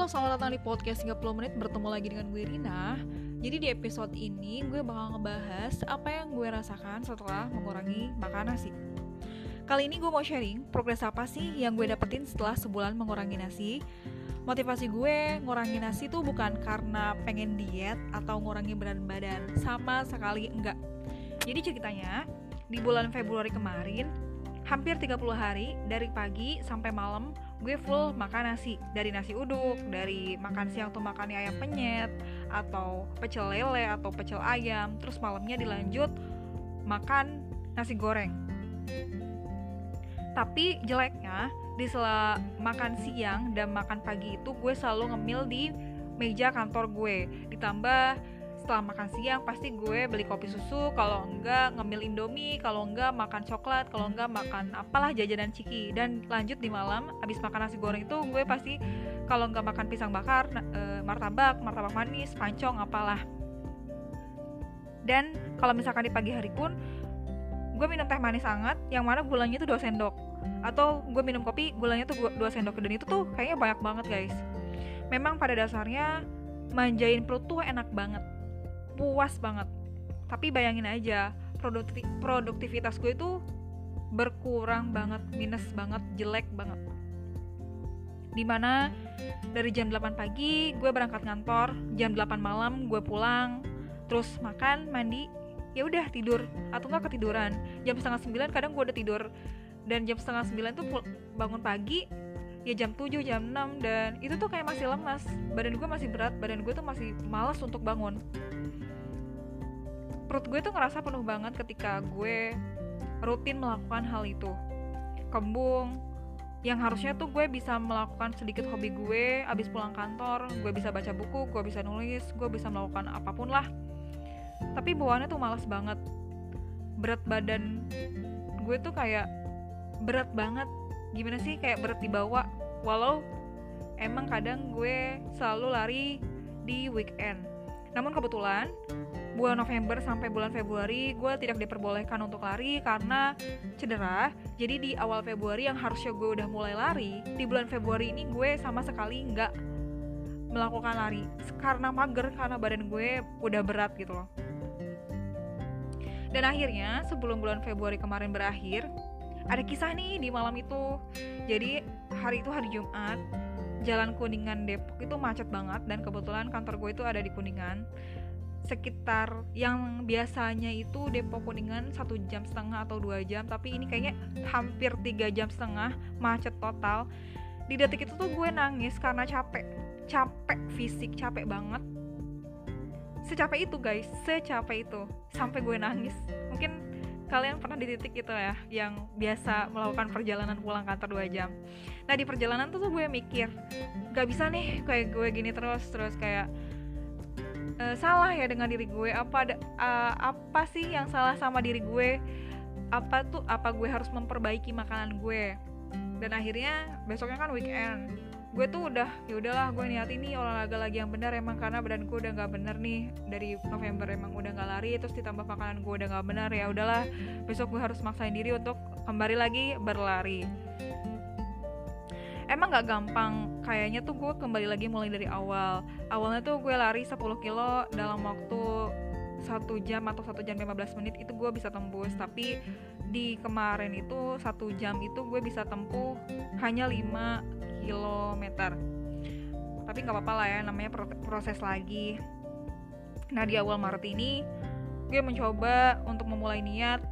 Halo, selamat datang di podcast 30 menit bertemu lagi dengan gue Rina Jadi di episode ini gue bakal ngebahas apa yang gue rasakan setelah mengurangi makan nasi. Kali ini gue mau sharing progres apa sih yang gue dapetin setelah sebulan mengurangi nasi. Motivasi gue ngurangi nasi tuh bukan karena pengen diet atau ngurangi berat badan Sama sekali enggak. Jadi ceritanya, di bulan Februari kemarin hampir 30 hari dari pagi sampai malam gue full makan nasi dari nasi uduk dari makan siang tuh makan ayam penyet atau pecel lele atau pecel ayam terus malamnya dilanjut makan nasi goreng. Tapi jeleknya di sela makan siang dan makan pagi itu gue selalu ngemil di meja kantor gue. Ditambah setelah makan siang pasti gue beli kopi susu kalau enggak ngemil indomie kalau enggak makan coklat kalau enggak makan apalah jajanan ciki. Dan lanjut di malam habis makan nasi goreng itu gue pasti kalau enggak makan pisang bakar e, martabak martabak manis pancong apalah. Dan kalau misalkan di pagi hari pun gue minum teh manis hangat yang mana gulanya itu 2 sendok. Atau gue minum kopi gulanya tuh 2 sendok. Dan itu tuh kayaknya banyak banget guys. Memang pada dasarnya manjain perut tuh enak banget puas banget. Tapi bayangin aja produkti produktivitas gue itu berkurang banget minus banget jelek banget. Di mana dari jam 8 pagi gue berangkat kantor jam 8 malam gue pulang terus makan mandi ya udah tidur atau enggak ketiduran. Jam setengah sembilan kadang gue udah tidur dan jam setengah sembilan tuh bangun pagi ya jam 7 jam 6 dan itu tuh kayak masih lemas. Badan gue masih berat badan gue tuh masih malas untuk bangun perut gue tuh ngerasa penuh banget ketika gue rutin melakukan hal itu. Kembung yang harusnya tuh gue bisa melakukan sedikit hobi gue abis pulang kantor gue bisa baca buku gue bisa nulis gue bisa melakukan apa pun lah. Tapi bawaannya tuh males banget. Berat badan gue tuh kayak berat banget. Gimana sih? Kayak berat dibawa walau emang kadang gue selalu lari di weekend. Namun kebetulan bulan November sampai bulan Februari gue tidak diperbolehkan untuk lari karena cedera. Jadi di awal Februari yang harusnya gue udah mulai lari di bulan Februari ini gue sama sekali nggak melakukan lari. Karena mager karena badan gue udah berat gitu loh. Dan akhirnya sebelum bulan Februari kemarin berakhir ada kisah nih di malam itu. Jadi hari itu hari Jumat Jalan Kuningan Depok itu macet banget dan kebetulan kantor gue itu ada di Kuningan sekitar yang biasanya itu Depok Kuningan satu jam setengah atau dua jam tapi ini kayaknya hampir tiga jam setengah macet total. Di detik itu tuh gue nangis karena capek capek fisik capek banget. Secapek itu guys secapek itu sampai gue nangis. Mungkin kalian pernah di titik itu ya yang biasa melakukan perjalanan pulang kantor dua jam. Nah di perjalanan tuh, tuh gue mikir gak bisa nih kayak gue gini terus terus kayak uh, salah ya dengan diri gue? Apa uh, apa sih yang salah sama diri gue? Apa tuh apa gue harus memperbaiki makanan gue? Dan akhirnya besoknya kan weekend. Gue tuh udah ya udahlah gue niat ini olahraga lagi yang benar emang karena badan gue udah nggak bener nih. Dari November emang udah nggak lari terus ditambah makanan gue udah nggak benar ya udahlah. Besok gue harus maksain diri untuk kembali lagi berlari emang nggak gampang. Kayaknya tuh gue kembali lagi mulai dari awal. Awalnya tuh gue lari 10 kilo dalam waktu satu jam atau satu jam 15 menit itu gue bisa tembus. Tapi di kemarin itu satu jam itu gue bisa tempuh hanya 5 kilometer. Tapi nggak apa-apa lah ya namanya proses lagi. Nah di awal Maret ini gue mencoba untuk memulai niat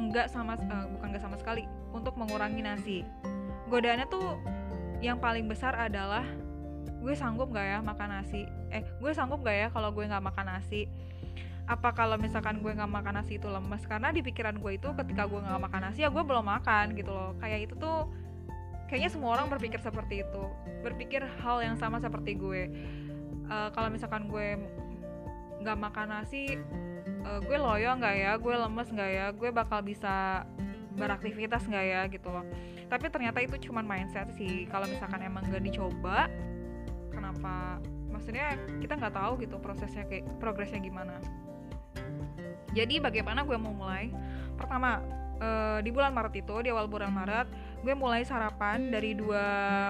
enggak sama uh, bukan enggak sama sekali untuk mengurangi nasi godaannya tuh yang paling besar adalah gue sanggup gak ya makan nasi? Eh gue sanggup gak ya kalau gue nggak makan nasi? Apa kalau misalkan gue nggak makan nasi itu lemes? Karena di pikiran gue itu ketika gue nggak makan nasi ya gue belum makan gitu loh. Kayak itu tuh kayaknya semua orang berpikir seperti itu. Berpikir hal yang sama seperti gue. Uh, kalau misalkan gue nggak makan nasi uh, gue loyo nggak ya? Gue lemes nggak ya? Gue bakal bisa beraktivitas nggak ya gitu loh. Tapi ternyata itu cuman mindset sih. Kalau misalkan emang gak dicoba kenapa? Maksudnya kita nggak tahu gitu prosesnya kayak progresnya gimana. Jadi bagaimana gue mau mulai? Pertama uh, di bulan Maret itu di awal bulan Maret gue mulai sarapan dari dua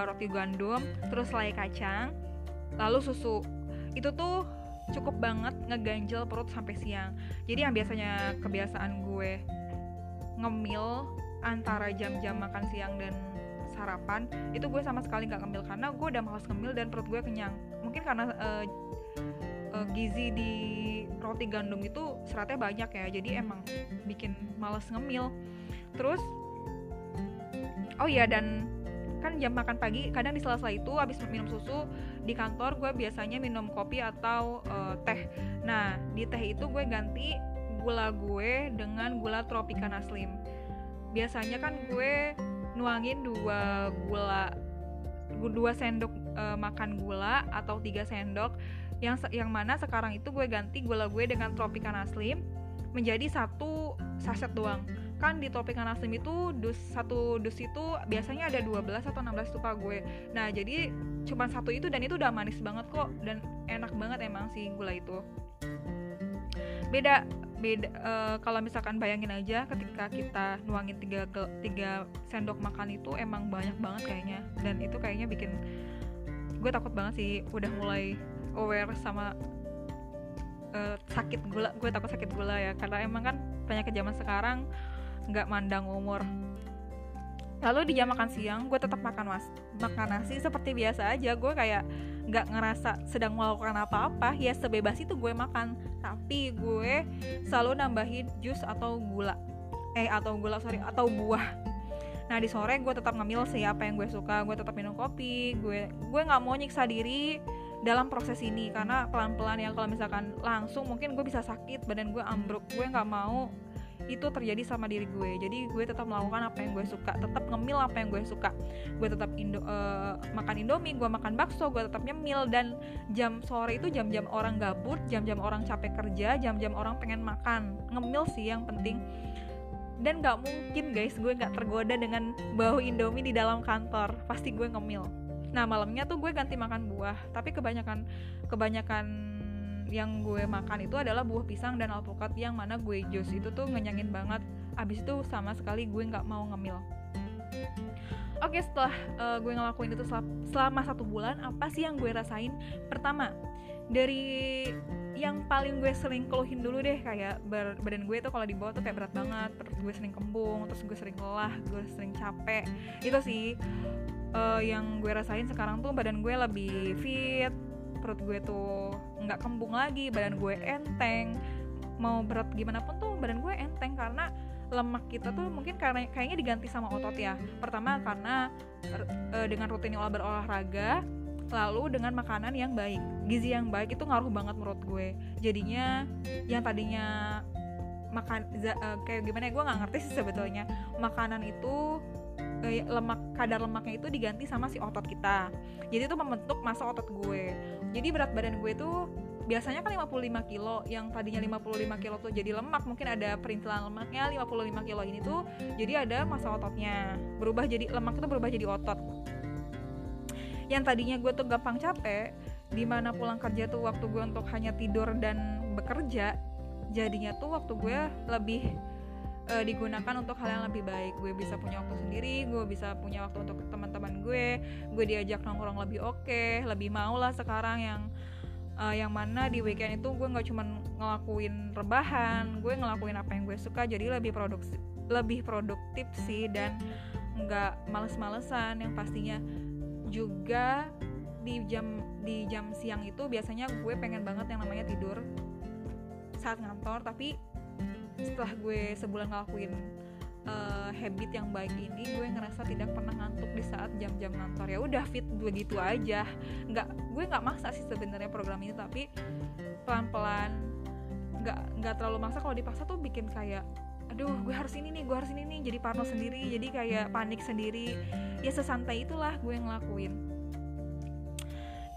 roti gandum terus selai kacang lalu susu. Itu tuh cukup banget ngeganjel perut sampai siang. Jadi yang biasanya kebiasaan gue ngemil antara jam-jam makan siang dan sarapan itu gue sama sekali nggak ngemil karena gue udah malas ngemil dan perut gue kenyang. Mungkin karena uh, uh, gizi di roti gandum itu seratnya banyak ya jadi emang bikin males ngemil. Terus oh iya dan kan jam makan pagi kadang di sela-sela itu habis minum susu di kantor gue biasanya minum kopi atau uh, teh. Nah di teh itu gue ganti gula gue dengan gula tropicana slim biasanya kan gue nuangin dua gula dua sendok uh, makan gula atau tiga sendok. Yang yang mana sekarang itu gue ganti gula gue dengan tropicana slim menjadi satu saset doang. Kan di topik Naslim itu dus satu dus itu biasanya ada 12 atau 16 tuh gue. Nah jadi cuma satu itu dan itu udah manis banget kok dan enak banget emang sih gula itu. Beda beda uh, kalau misalkan bayangin aja ketika kita nuangin tiga tiga sendok makan itu emang banyak banget kayaknya. Dan itu kayaknya bikin gue takut banget sih udah mulai aware sama uh, sakit gula. Gue takut sakit gula ya karena emang kan penyakit zaman sekarang nggak mandang umur lalu di jam makan siang gue tetap makan mas. Makan nasi seperti biasa aja. Gue kayak nggak ngerasa sedang melakukan apa-apa. Ya sebebas itu gue makan. Tapi gue selalu nambahin jus atau gula. Eh atau gula sorry atau buah. Nah di sore gue tetap ngemil sih apa yang gue suka. Gue tetap minum kopi. Gue gue nggak mau nyiksa diri dalam proses ini. Karena pelan-pelan ya kalau misalkan langsung mungkin gue bisa sakit badan gue ambruk. Gue nggak mau itu terjadi sama diri gue. Jadi gue tetap melakukan apa yang gue suka tetap ngemil apa yang gue suka. Gue tetap indo uh, makan indomie gue makan bakso gue tetap nyemil. Dan jam sore itu jam-jam orang gabut jam-jam orang capek kerja jam-jam orang pengen makan. Ngemil sih yang penting. Dan gak mungkin guys gue gak tergoda dengan bau indomie di dalam kantor. Pasti gue ngemil. Nah malamnya tuh gue ganti makan buah. Tapi kebanyakan kebanyakan yang gue makan itu adalah buah pisang dan alpukat yang mana gue jus itu tuh ngenyangin banget. Abis itu sama sekali gue nggak mau ngemil. Oke setelah uh, gue ngelakuin itu selama satu bulan apa sih yang gue rasain? Pertama dari yang paling gue sering keluhin dulu deh kayak badan gue tuh kalau dibawa tuh kayak berat banget terus gue sering kembung terus gue sering lelah gue sering capek. Itu sih uh, yang gue rasain sekarang tuh badan gue lebih fit perut gue tuh nggak kembung lagi badan gue enteng. Mau berat gimana pun tuh badan gue enteng karena lemak kita tuh mungkin karena kayaknya diganti sama otot ya. Pertama karena e, dengan rutin olah berolahraga lalu dengan makanan yang baik. Gizi yang baik itu ngaruh banget menurut gue. Jadinya yang tadinya makan e, kayak gimana ya gue nggak ngerti sih sebetulnya. Makanan itu eh, lemak kadar lemaknya itu diganti sama si otot kita. Jadi itu membentuk masa otot gue. Jadi berat badan gue tuh biasanya kan 55 kilo yang tadinya 55 kilo tuh jadi lemak. Mungkin ada perintilan lemaknya 55 kilo ini tuh jadi ada masa ototnya. Berubah jadi lemak itu berubah jadi otot. Yang tadinya gue tuh gampang capek di mana pulang kerja tuh waktu gue untuk hanya tidur dan bekerja jadinya tuh waktu gue lebih uh, digunakan untuk hal yang lebih baik. Gue bisa punya waktu sendiri gue bisa punya waktu untuk teman-teman gue gue diajak nongkrong lebih oke okay, lebih mau lah sekarang yang uh, yang mana di weekend itu gue nggak cuma ngelakuin rebahan gue ngelakuin apa yang gue suka jadi lebih produktif lebih produktif sih dan nggak males-malesan. Yang pastinya juga di jam di jam siang itu biasanya gue pengen banget yang namanya tidur saat ngantor tapi setelah gue sebulan ngelakuin uh, habit yang baik ini gue ngerasa tidak pernah ngantuk di saat jam-jam ngantor. Ya udah fit begitu aja. Nggak gue nggak maksa sih sebenarnya program ini tapi pelan-pelan nggak nggak terlalu maksa. Kalau dipaksa tuh bikin kayak aduh gue harus ini nih gue harus ini nih jadi parno sendiri jadi kayak panik sendiri. Ya sesantai itulah gue ngelakuin.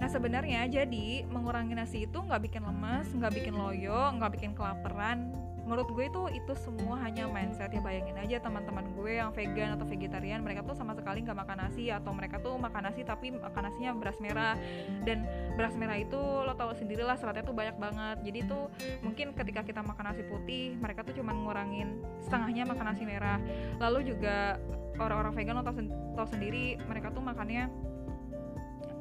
Nah sebenarnya jadi mengurangi nasi itu nggak bikin lemas, nggak bikin loyo, nggak bikin kelaparan, menurut gue itu itu semua hanya mindset ya bayangin aja teman-teman gue yang vegan atau vegetarian mereka tuh sama sekali nggak makan nasi atau mereka tuh makan nasi tapi makan nasinya beras merah. Dan beras merah itu lo tau sendirilah seratnya tuh banyak banget. Jadi tuh mungkin ketika kita makan nasi putih mereka tuh cuma ngurangin setengahnya makan nasi merah. Lalu juga orang-orang vegan lo tau, sen tau sendiri mereka tuh makannya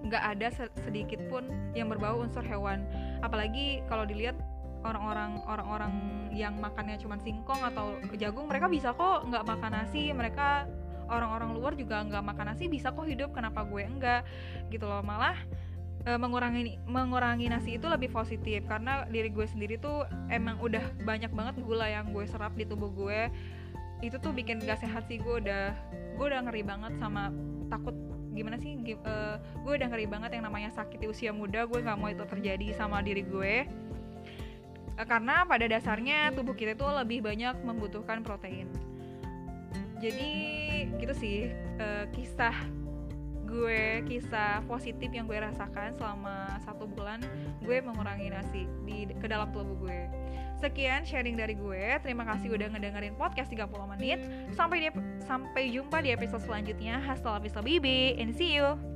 nggak ada sedikit pun yang berbau unsur hewan. Apalagi kalau dilihat orang-orang orang-orang yang makannya cuma singkong atau jagung mereka bisa kok nggak makan nasi. Mereka orang-orang luar juga nggak makan nasi bisa kok hidup. Kenapa gue enggak? Gitu loh. Malah e, mengurangi mengurangi nasi itu lebih positif. Karena diri gue sendiri tuh emang udah banyak banget gula yang gue serap di tubuh gue. Itu tuh bikin gak sehat sih. Gue udah gue udah ngeri banget sama takut gimana sih uh, gue udah ngeri banget yang namanya sakit di usia muda. Gue nggak mau itu terjadi sama diri gue. Eh, karena pada dasarnya tubuh kita itu lebih banyak membutuhkan protein. Jadi gitu sih uh, kisah gue kisah positif yang gue rasakan selama satu bulan gue mengurangi nasi di ke dalam tubuh gue. Sekian sharing dari gue. Terima kasih udah ngedengerin podcast 30 menit. Sampai di, sampai jumpa di episode selanjutnya. Hasta la vista baby and see you